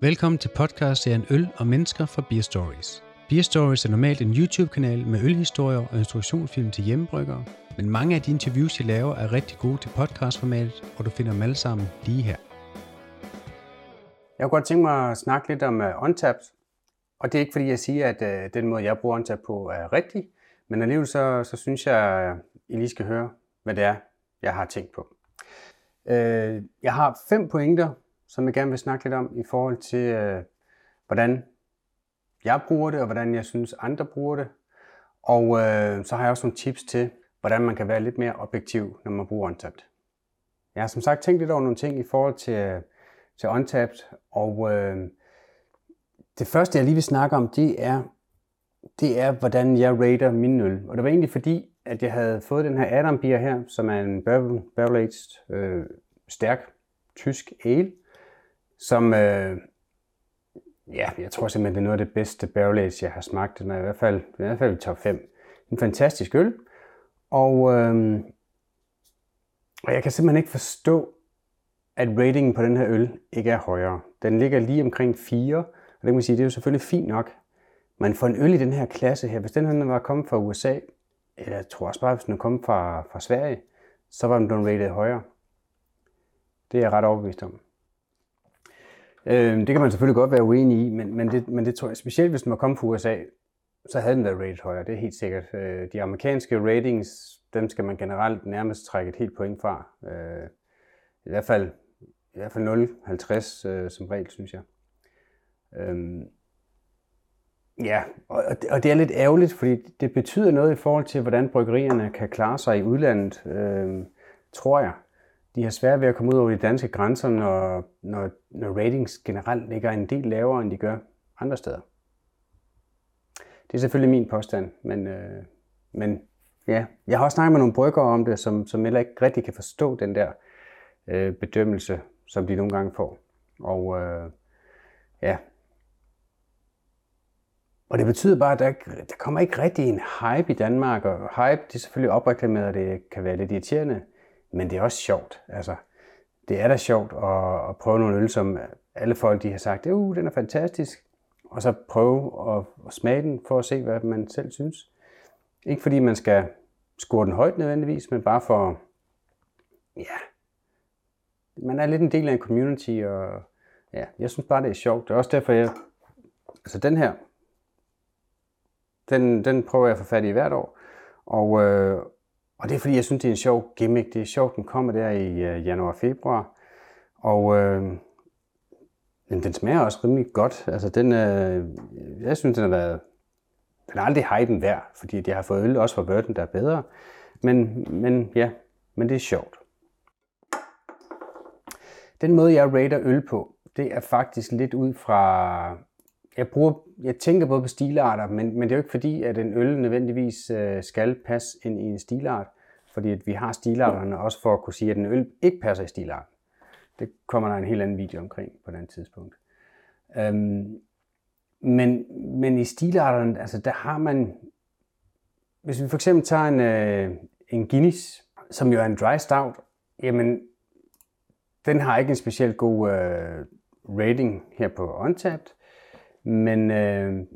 Velkommen til podcast-serien Øl og Mennesker fra Beer Stories. Beer Stories er normalt en YouTube-kanal med ølhistorier og instruktionsfilm til hjemmebryggere, men mange af de interviews, jeg laver, er rigtig gode til podcastformatet, og du finder dem alle sammen lige her. Jeg kunne godt tænke mig at snakke lidt om uh, Untapped, og det er ikke fordi, jeg siger, at uh, den måde, jeg bruger Untapped på, er rigtig, men alligevel så, så synes jeg, at I lige skal høre, hvad det er, jeg har tænkt på. Uh, jeg har fem pointer, som jeg gerne vil snakke lidt om i forhold til, øh, hvordan jeg bruger det, og hvordan jeg synes, andre bruger det. Og øh, så har jeg også nogle tips til, hvordan man kan være lidt mere objektiv, når man bruger OnTapped. Jeg har som sagt tænkt lidt over nogle ting i forhold til, øh, til OnTapped, og øh, det første, jeg lige vil snakke om, det er, det er, hvordan jeg rater min øl. Og det var egentlig fordi, at jeg havde fået den her Adam Beer her, som er en barrel, barrel aged, øh, stærk tysk ale, som, øh, ja, jeg tror simpelthen, det er noget af det bedste barrel aged, jeg har smagt. Den er i hvert fald, i hvert fald i top 5. En fantastisk øl, og, øh, og jeg kan simpelthen ikke forstå, at ratingen på den her øl ikke er højere. Den ligger lige omkring 4, og det kan man sige, det er jo selvfølgelig fint nok. Men for en øl i den her klasse her, hvis den her var kommet fra USA, eller jeg tror også bare, hvis den er kommet fra, fra Sverige, så var den blevet rated højere. Det er jeg ret overbevist om. Øh, det kan man selvfølgelig godt være uenig i, men, men, det, men det tror jeg, specielt hvis den var kommet fra USA, så havde den været rated højere, det er helt sikkert. Øh, de amerikanske ratings, dem skal man generelt nærmest trække et helt point fra. Øh, I hvert fald i hvert fald 0,50 øh, som regel, synes jeg. Øhm, ja, og, og det er lidt ærgerligt, fordi det betyder noget i forhold til, hvordan bryggerierne kan klare sig i udlandet, øh, tror jeg. De har svært ved at komme ud over de danske grænser, når, når, når ratings generelt ligger en del lavere, end de gør andre steder. Det er selvfølgelig min påstand, men, øh, men ja, jeg har også snakket med nogle bryggere om det, som, som heller ikke rigtig kan forstå den der øh, bedømmelse, som de nogle gange får. Og øh, ja. Og det betyder bare, at der, der kommer ikke rigtig en hype i Danmark, og hype, det er selvfølgelig opreklameret, og det kan være lidt irriterende, men det er også sjovt. Altså, det er da sjovt at, at prøve nogle øl, som alle folk de har sagt, uh, den er fantastisk, og så prøve at, at smage den, for at se, hvad man selv synes. Ikke fordi man skal score den højt nødvendigvis, men bare for, ja, man er lidt en del af en community, og ja, jeg synes bare, det er sjovt. Det er også derfor, jeg, altså den her, den, den prøver jeg at få fat i hvert år, og, øh, og det er fordi, jeg synes, det er en sjov gimmick. Det er sjovt, den kommer der i øh, januar-februar, og øh, men den smager også rimelig godt. Altså den, øh, jeg synes, den har været, den er aldrig hypen værd, fordi jeg har fået øl også fra Burton, der er bedre. Men, men ja, men det er sjovt. Den måde, jeg rater øl på, det er faktisk lidt ud fra... Jeg, bruger, jeg tænker både på stilarter, men, men det er jo ikke fordi, at en øl nødvendigvis øh, skal passe ind i en stilart. Fordi at vi har stilarterne også for at kunne sige, at en øl ikke passer i stilarten. Det kommer der en helt anden video omkring på den tidspunkt. Øhm, men, men i stilarterne, altså der har man... Hvis vi for eksempel tager en, øh, en Guinness, som jo er en dry stout, jamen den har ikke en specielt god øh, rating her på Untapped, men, øh,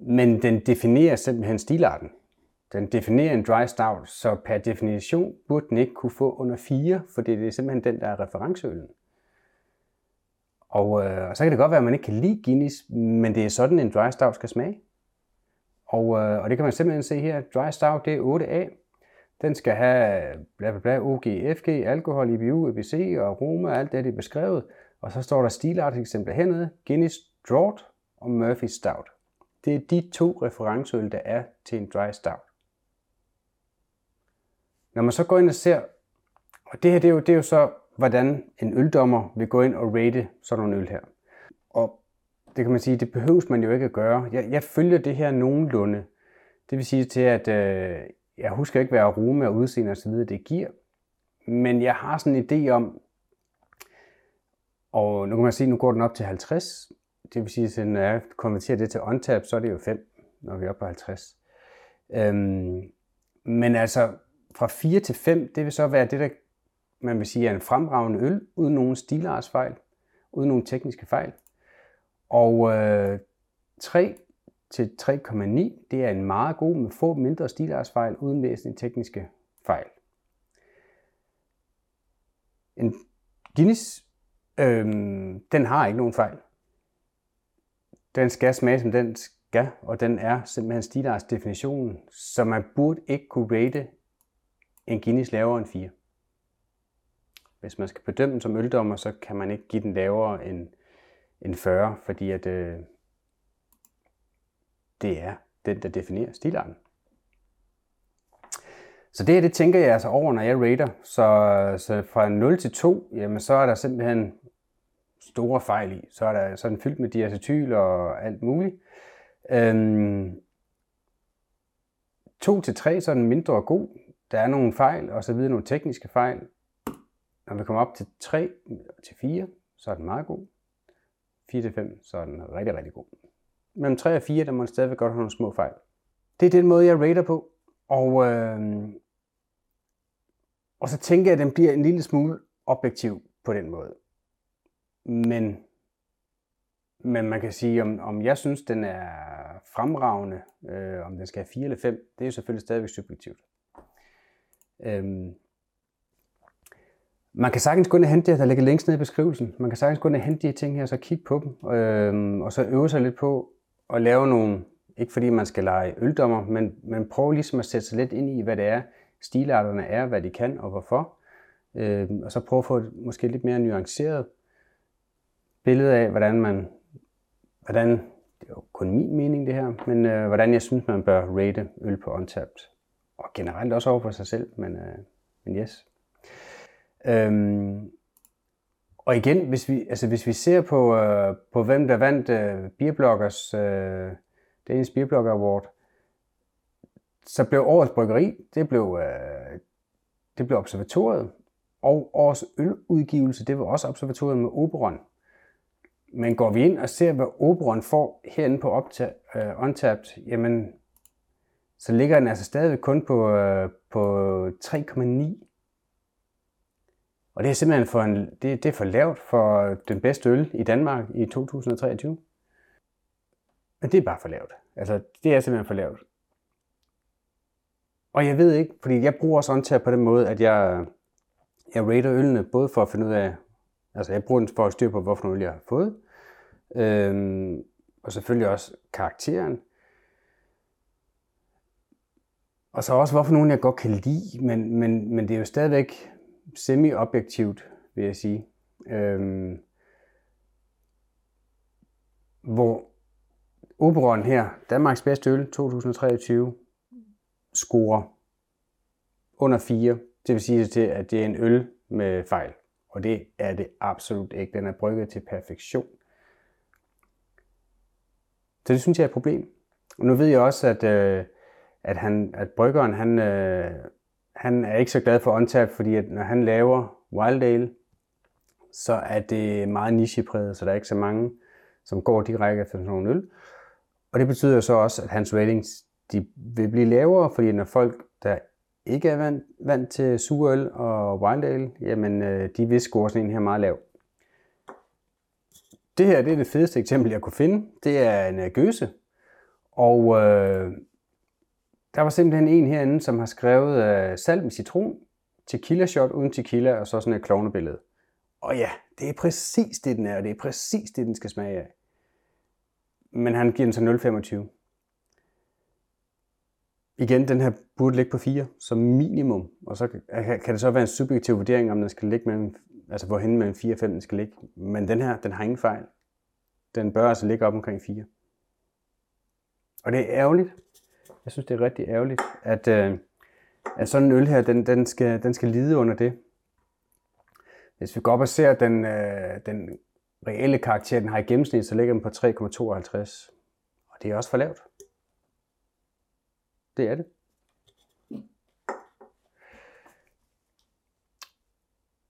men den definerer simpelthen stilarten. Den definerer en dry stout, så per definition burde den ikke kunne få under 4, for det er simpelthen den, der er referenceøllen. Og, øh, og så kan det godt være, at man ikke kan lide Guinness, men det er sådan, en dry stout skal smage. Og, øh, og det kan man simpelthen se her. Dry stout, det er 8A. Den skal have bla bla bla, OG, FG, alkohol, IBU, EBC og aroma, alt det, det er beskrevet. Og så står der stilart eksempler hernede, Guinness Draught og Murphy Stout. Det er de to referenceøl, der er til en dry stout. Når man så går ind og ser, og det her det er jo, det er jo så, hvordan en øldommer vil gå ind og rate sådan nogle øl her. Og det kan man sige, det behøves man jo ikke at gøre. Jeg, jeg følger det her nogenlunde. Det vil sige til, at øh, jeg husker ikke, hvad aroma og udseende osv. det giver, men jeg har sådan en idé om, og nu kan man sige, nu går den op til 50, det vil sige, at når jeg konverterer det til OnTap, så er det jo 5, når vi er oppe på 50. Øhm, men altså, fra 4 til 5, det vil så være det, der man vil sige er en fremragende øl, uden nogen stilartsfejl, uden nogen tekniske fejl. Og øh, 3 til 3,9, det er en meget god med få mindre stilartsfejl uden væsentlige tekniske fejl. En Guinness, øh, den har ikke nogen fejl. Den skal smage, som den skal, og den er simpelthen stilarts definitionen, så man burde ikke kunne rate en Guinness lavere end 4. Hvis man skal bedømme den som øldommer, så kan man ikke give den lavere end, end 40, fordi at, øh, det er den, der definerer stilarten. Så det her, det tænker jeg altså over, når jeg rater. Så, øh, så fra 0 til 2, jamen så er der simpelthen store fejl i. Så er der sådan fyldt med diacetyl og alt muligt. Øhm, 2 til 3, så er den mindre god. Der er nogle fejl, og så videre nogle tekniske fejl. Når vi kommer op til 3 til 4, så er den meget god. 4 til 5, så er den rigtig, rigtig god. Mellem 3 og 4, der må den stadigvæk godt have nogle små fejl. Det er den måde, jeg rater på. Og, øh, og så tænker jeg, at den bliver en lille smule objektiv på den måde. Men, men man kan sige, om, om jeg synes, den er fremragende, øh, om den skal have 4 eller 5, det er jo selvfølgelig stadigvæk subjektivt. Øhm, man kan sagtens gå ind og hente det, der ligger længst nede i beskrivelsen. Man kan sagtens gå ind og hente de her ting her, og så kigge på dem, øhm, og så øve sig lidt på at lave nogle, ikke fordi man skal lege øldommer, men, men prøve ligesom at sætte sig lidt ind i, hvad det er, stilarterne er, hvad de kan og hvorfor. Øhm, og så prøve at få et måske lidt mere nuanceret billede af, hvordan man, hvordan, det er jo kun min mening det her, men øh, hvordan jeg synes, man bør rate øl på Untapped. Og generelt også over for sig selv, men, øh, men yes. Øhm, og igen, hvis vi, altså hvis vi ser på, øh, på hvem der vandt øh, Beerbloggers, øh, Danish Beerblogger Award, så blev årets bryggeri, det blev, øh, det blev observatoriet, og årets øludgivelse, det var også observatoriet med Oberon. Men går vi ind og ser, hvad Oberon får herinde på Opta- uh, Untapped, jamen, så ligger den altså stadig kun på, uh, på 3,9. Og det er simpelthen for, en, det, det er for lavt for den bedste øl i Danmark i 2023. Men det er bare for lavt. Altså, det er simpelthen for lavt. Og jeg ved ikke, fordi jeg bruger også Untapped på den måde, at jeg, jeg rater ølene, både for at finde ud af, altså jeg bruger den for at styre på, hvorfor øl jeg har fået, øhm, og selvfølgelig også karakteren. Og så også, hvorfor nogen jeg godt kan lide, men, men, men det er jo stadigvæk semi-objektivt, vil jeg sige. Øhm, hvor Oberon her, Danmarks bedste øl 2023, scorer under 4. Det vil sige til, at det er en øl med fejl. Og det er det absolut ikke. Den er brygget til perfektion. Så det synes jeg er et problem. Og nu ved jeg også, at, øh, at, han, at bryggeren, han, øh, han er ikke så glad for OnTap, fordi at når han laver Wild Ale, så er det meget nichepræget, så der er ikke så mange, som går direkte efter sådan nogle øl. Og det betyder så også, at hans ratings de vil blive lavere, fordi når folk, der ikke er vant, vant til surøl og wild ale, jamen øh, de vil score sådan en her meget lav. Det her det er det fedeste eksempel, jeg kunne finde. Det er en øh, gøse. Og øh, der var simpelthen en herinde, som har skrevet øh, salt med citron, tequila shot uden tequila, og så sådan et klovnebillede. Og ja, det er præcis det, den er, og det er præcis det, den skal smage af. Men han giver den så 0,25 igen, den her burde ligge på 4 som minimum, og så kan det så være en subjektiv vurdering, om den skal ligge mellem, altså hvorhen mellem 4 og 5 den skal ligge. Men den her, den har ingen fejl. Den bør altså ligge op omkring 4. Og det er ærgerligt. Jeg synes, det er rigtig ærgerligt, at, øh, at sådan en øl her, den, den, skal, den skal lide under det. Hvis vi går op og ser den, øh, den reelle karakter, den har i gennemsnit, så ligger den på 3,52. Og det er også for lavt. Det er det.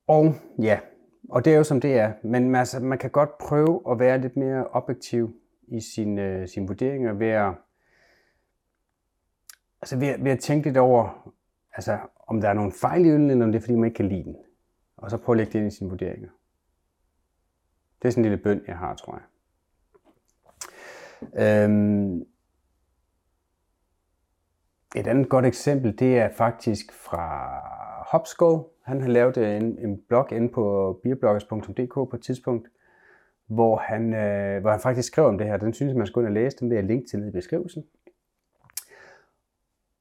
Og ja, og det er jo som det er. Men altså, man kan godt prøve at være lidt mere objektiv i sin, øh, sin vurderinger ved at, altså ved, ved at tænke lidt over, altså, om der er nogle fejl i øllen, eller om det er, fordi man ikke kan lide den. Og så prøve at lægge det ind i sine vurderinger. Det er sådan en lille bøn, jeg har, tror jeg. Øhm, et andet godt eksempel, det er faktisk fra Hopskull. Han har lavet en, en blog inde på beerbloggers.dk på et tidspunkt, hvor han, øh, hvor han faktisk skrev om det her. Den synes jeg, man skulle ind og læse. Den vil jeg linke til nede i beskrivelsen.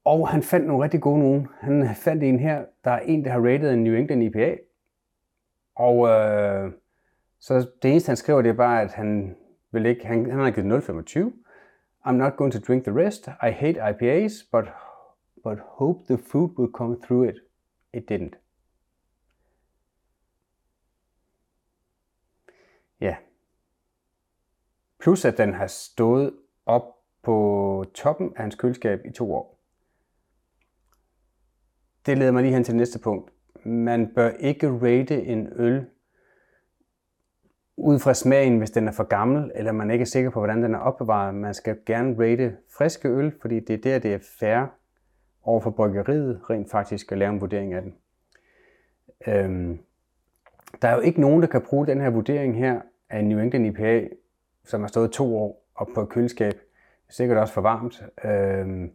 Og han fandt nogle rigtig gode nogen. Han fandt en her, der er en, der har rated en New England IPA. Og øh, så det eneste, han skriver, det er bare, at han vil ikke, han, han har givet 0,25. I'm not going to drink the rest. I hate IPAs, but, but hope the food will come through it. It didn't. Ja. Plus at den har stået op på toppen af hans køleskab i to år. Det leder mig lige hen til næste punkt. Man bør ikke rate en øl ud fra smagen, hvis den er for gammel, eller man ikke er sikker på, hvordan den er opbevaret. Man skal gerne rate friske øl, fordi det er der, det er fair over for bryggeriet rent faktisk at lave en vurdering af den. Øhm, der er jo ikke nogen, der kan bruge den her vurdering her af New England IPA, som har stået to år op på et køleskab. Sikkert også for varmt. Øhm,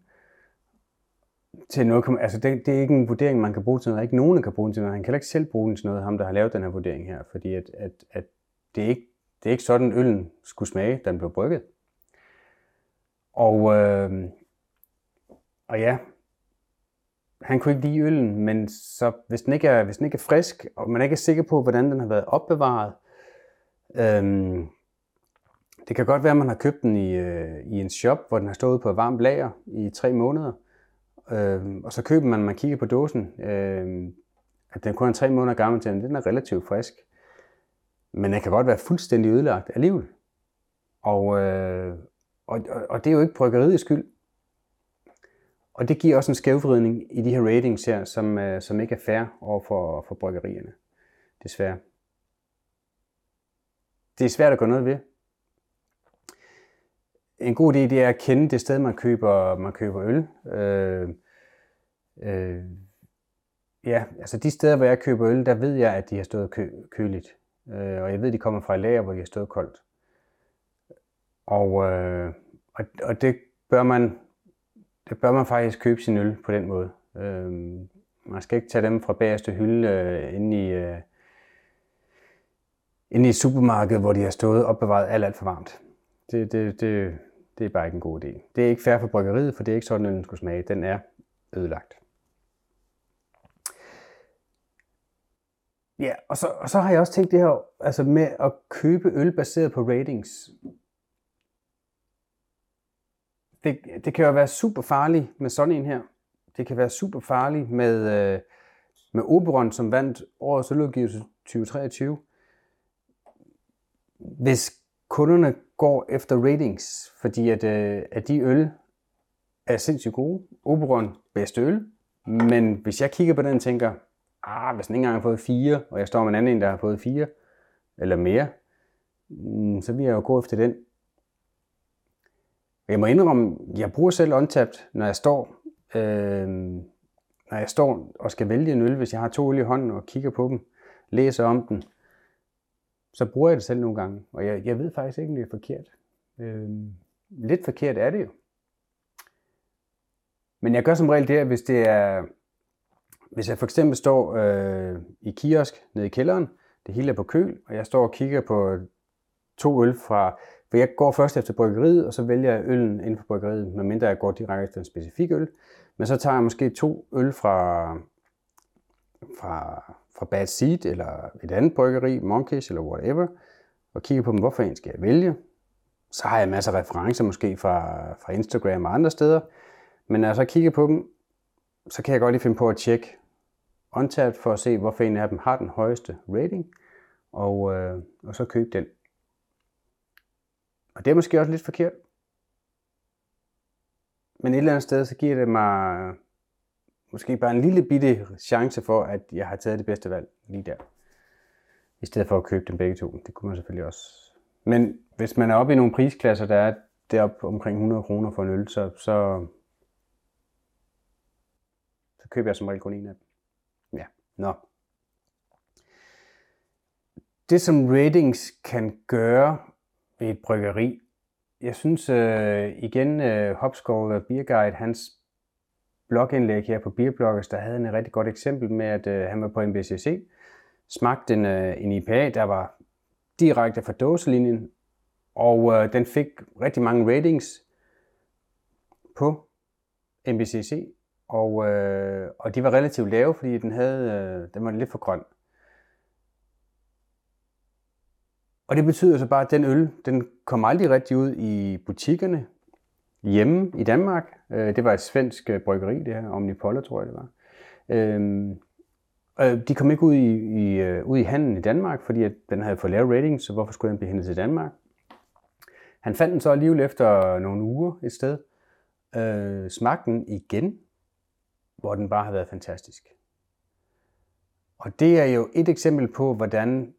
til noget, altså det, det, er ikke en vurdering, man kan bruge til noget. Der er ikke nogen, der kan bruge den til noget. Han kan ikke selv bruge den til noget, ham der har lavet den her vurdering her. Fordi at, at, at det, er ikke, det er ikke sådan, øllen skulle smage, da den blev brygget. Og, øh, og ja, han kunne ikke lide øllen, men så, hvis, den ikke er, hvis den ikke er frisk, og man ikke er sikker på, hvordan den har været opbevaret, øh, det kan godt være, at man har købt den i, øh, i en shop, hvor den har stået på varmt lager i tre måneder, øh, og så køber man, man kigger på dåsen, øh, at den kun er tre måneder gammel til, den er relativt frisk. Men den kan godt være fuldstændig ødelagt alligevel. Og, øh, og, og det er jo ikke bryggeriets skyld. Og det giver også en skævvridning i de her ratings her, som, øh, som ikke er fair over for, for bryggerierne. Desværre. Det er svært at gå noget ved. En god idé det er at kende det sted, man køber, man køber øl. Øh, øh, ja, altså de steder, hvor jeg køber øl, der ved jeg, at de har stået kø, køligt. Øh, og jeg ved, at de kommer fra et lager, hvor de har stået koldt. Og, øh, og, og det bør man det bør man faktisk købe sin øl på den måde. Øh, man skal ikke tage dem fra bagerste hylde øh, inde i, øh, inde i supermarkedet, hvor de har stået opbevaret alt, alt for varmt. Det, det, det, det er bare ikke en god idé. Det er ikke fair for bryggeriet, for det er ikke sådan, den skulle smage. Den er ødelagt. Ja, og så, og så har jeg også tænkt det her altså med at købe øl baseret på ratings det, det kan jo være super farligt med sådan en her. Det kan være super farligt med, øh, med Oberon, som vandt årets øludgivelse 2023. Hvis kunderne går efter ratings, fordi at, øh, at de øl er sindssygt gode. Oberon, bedste øl. Men hvis jeg kigger på den og tænker, ah, hvis den ikke engang har fået fire, og jeg står med en anden, der har fået fire, eller mere, mm, så vil jeg jo gå efter den. Jeg må indrømme, jeg bruger selv Untapped, når jeg står, øh, når jeg står og skal vælge en øl, hvis jeg har to øl i hånden og kigger på dem, læser om den, så bruger jeg det selv nogle gange. Og jeg, jeg ved faktisk ikke, om det er forkert. Øh, lidt forkert er det jo. Men jeg gør som regel det, at hvis det er, hvis jeg for eksempel står øh, i kiosk nede i kælderen, det hele er på køl, og jeg står og kigger på to øl fra for jeg går først efter bryggeriet, og så vælger jeg øllen inden for bryggeriet, medmindre jeg går direkte efter en specifik øl. Men så tager jeg måske to øl fra, fra, fra Bad Seed, eller et andet bryggeri, Monkeys eller whatever, og kigger på dem, hvorfor en skal jeg vælge. Så har jeg masser af referencer måske fra, fra Instagram og andre steder. Men når jeg så kigger på dem, så kan jeg godt lige finde på at tjekke Untapped for at se, hvorfor en af dem har den højeste rating, og, øh, og så købe den. Og det er måske også lidt forkert. Men et eller andet sted, så giver det mig måske bare en lille bitte chance for, at jeg har taget det bedste valg lige der. I stedet for at købe dem begge to. Det kunne man selvfølgelig også. Men hvis man er oppe i nogle prisklasser, der er deroppe omkring 100 kroner for en øl, så, så, så køber jeg som regel kun en af dem. Nå. Det som ratings kan gøre ved et bryggeri jeg synes øh, igen, øh, Hopskov Beer Guide, hans blogindlæg her på Beerbloggers, der havde en rigtig godt eksempel med, at øh, han var på MBCC, smagte en, øh, en IPA, der var direkte fra dåselinjen, og øh, den fik rigtig mange ratings på MBCC, og, øh, og de var relativt lave, fordi den, havde, øh, den var lidt for grøn. Og det betyder så bare, at den øl, den kom aldrig rigtig ud i butikkerne hjemme i Danmark. Øh, det var et svensk øh, bryggeri, det her, Omnipolla tror jeg det var. Øhm, de kom ikke ud i, i, øh, ud i handlen i Danmark, fordi at den havde fået lave ratings, så hvorfor skulle den blive hentet til Danmark? Han fandt den så alligevel efter nogle uger et sted, øh, smagte den igen, hvor den bare har været fantastisk. Og det er jo et eksempel på, hvordan,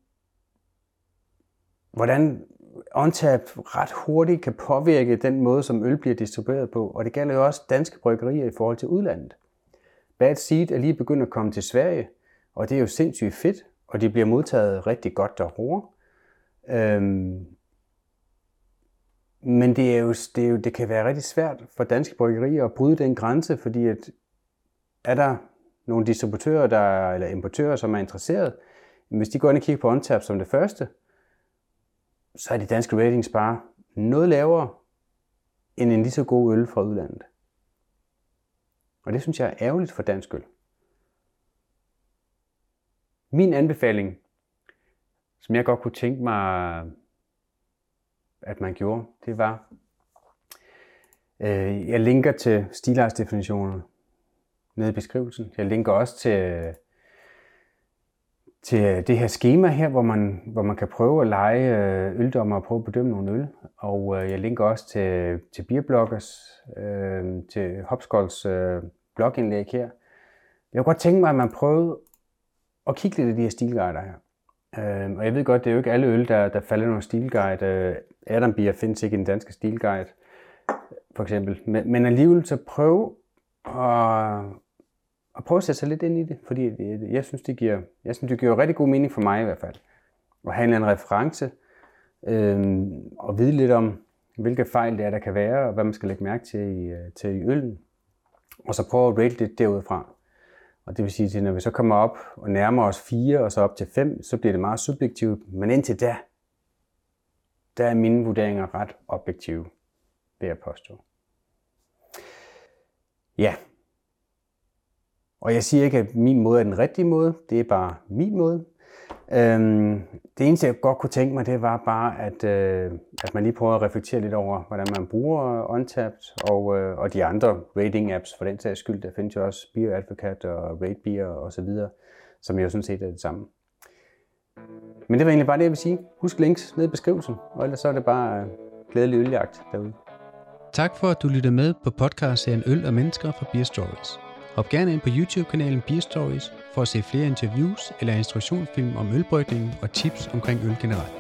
hvordan OnTap ret hurtigt kan påvirke den måde, som øl bliver distribueret på. Og det gælder jo også danske bryggerier i forhold til udlandet. Bad Seed er lige begyndt at komme til Sverige, og det er jo sindssygt fedt, og de bliver modtaget rigtig godt derovre. Øhm, men det, er jo, det, er jo, det kan være rigtig svært for danske bryggerier at bryde den grænse, fordi at er der nogle distributører der, eller importører, som er interesseret, hvis de går ind og kigger på OnTap som det første, så er de danske ratings bare noget lavere end en lige så god øl fra udlandet. Og det synes jeg er ærgerligt for dansk øl. Min anbefaling, som jeg godt kunne tænke mig, at man gjorde, det var, øh, jeg linker til stilartsdefinitionerne nede i beskrivelsen. Jeg linker også til, til det her schema her, hvor man, hvor man kan prøve at lege øh, øldommer og prøve at bedømme nogle øl. Og øh, jeg linker også til, til Beerbloggers, øh, til Hopskolds øh, blogindlæg her. Jeg kunne godt tænke mig, at man prøvede at kigge lidt af de her stilguider her. Øh, og jeg ved godt, det er jo ikke alle øl, der, der falder under stilguide. Øh, Adam Beer findes ikke i den danske stilguide, for eksempel. Men, men alligevel så prøv at, at prøve at sætte sig lidt ind i det, fordi jeg synes, det giver, jeg synes, det giver rigtig god mening for mig i hvert fald. At have en eller anden reference, øh, og vide lidt om, hvilke fejl det er, der kan være, og hvad man skal lægge mærke til i, øh, til i øllen. Og så prøve at rate det derudfra. Og det vil sige, at når vi så kommer op og nærmer os 4 og så op til 5, så bliver det meget subjektivt. Men indtil da, der er mine vurderinger ret objektive, vil jeg påstå. Ja, og jeg siger ikke, at min måde er den rigtige måde, det er bare min måde. Øhm, det eneste, jeg godt kunne tænke mig, det var bare, at, øh, at man lige prøver at reflektere lidt over, hvordan man bruger Untapped og, øh, og de andre rating apps for den sags skyld. Der findes jo også Beer Advocate og RateBeer og så videre, som jo sådan set er det samme. Men det var egentlig bare det, jeg vil sige. Husk links nede i beskrivelsen, og ellers så er det bare øh, glædelig øljagt derude. Tak for, at du lytter med på podcastserien Øl og Mennesker fra Beer Stories. Hop gerne ind på YouTube-kanalen Beer Stories for at se flere interviews eller instruktionsfilm om ølbrygningen og tips omkring øl generelt.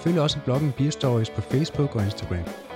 Følg også bloggen Beer Stories på Facebook og Instagram.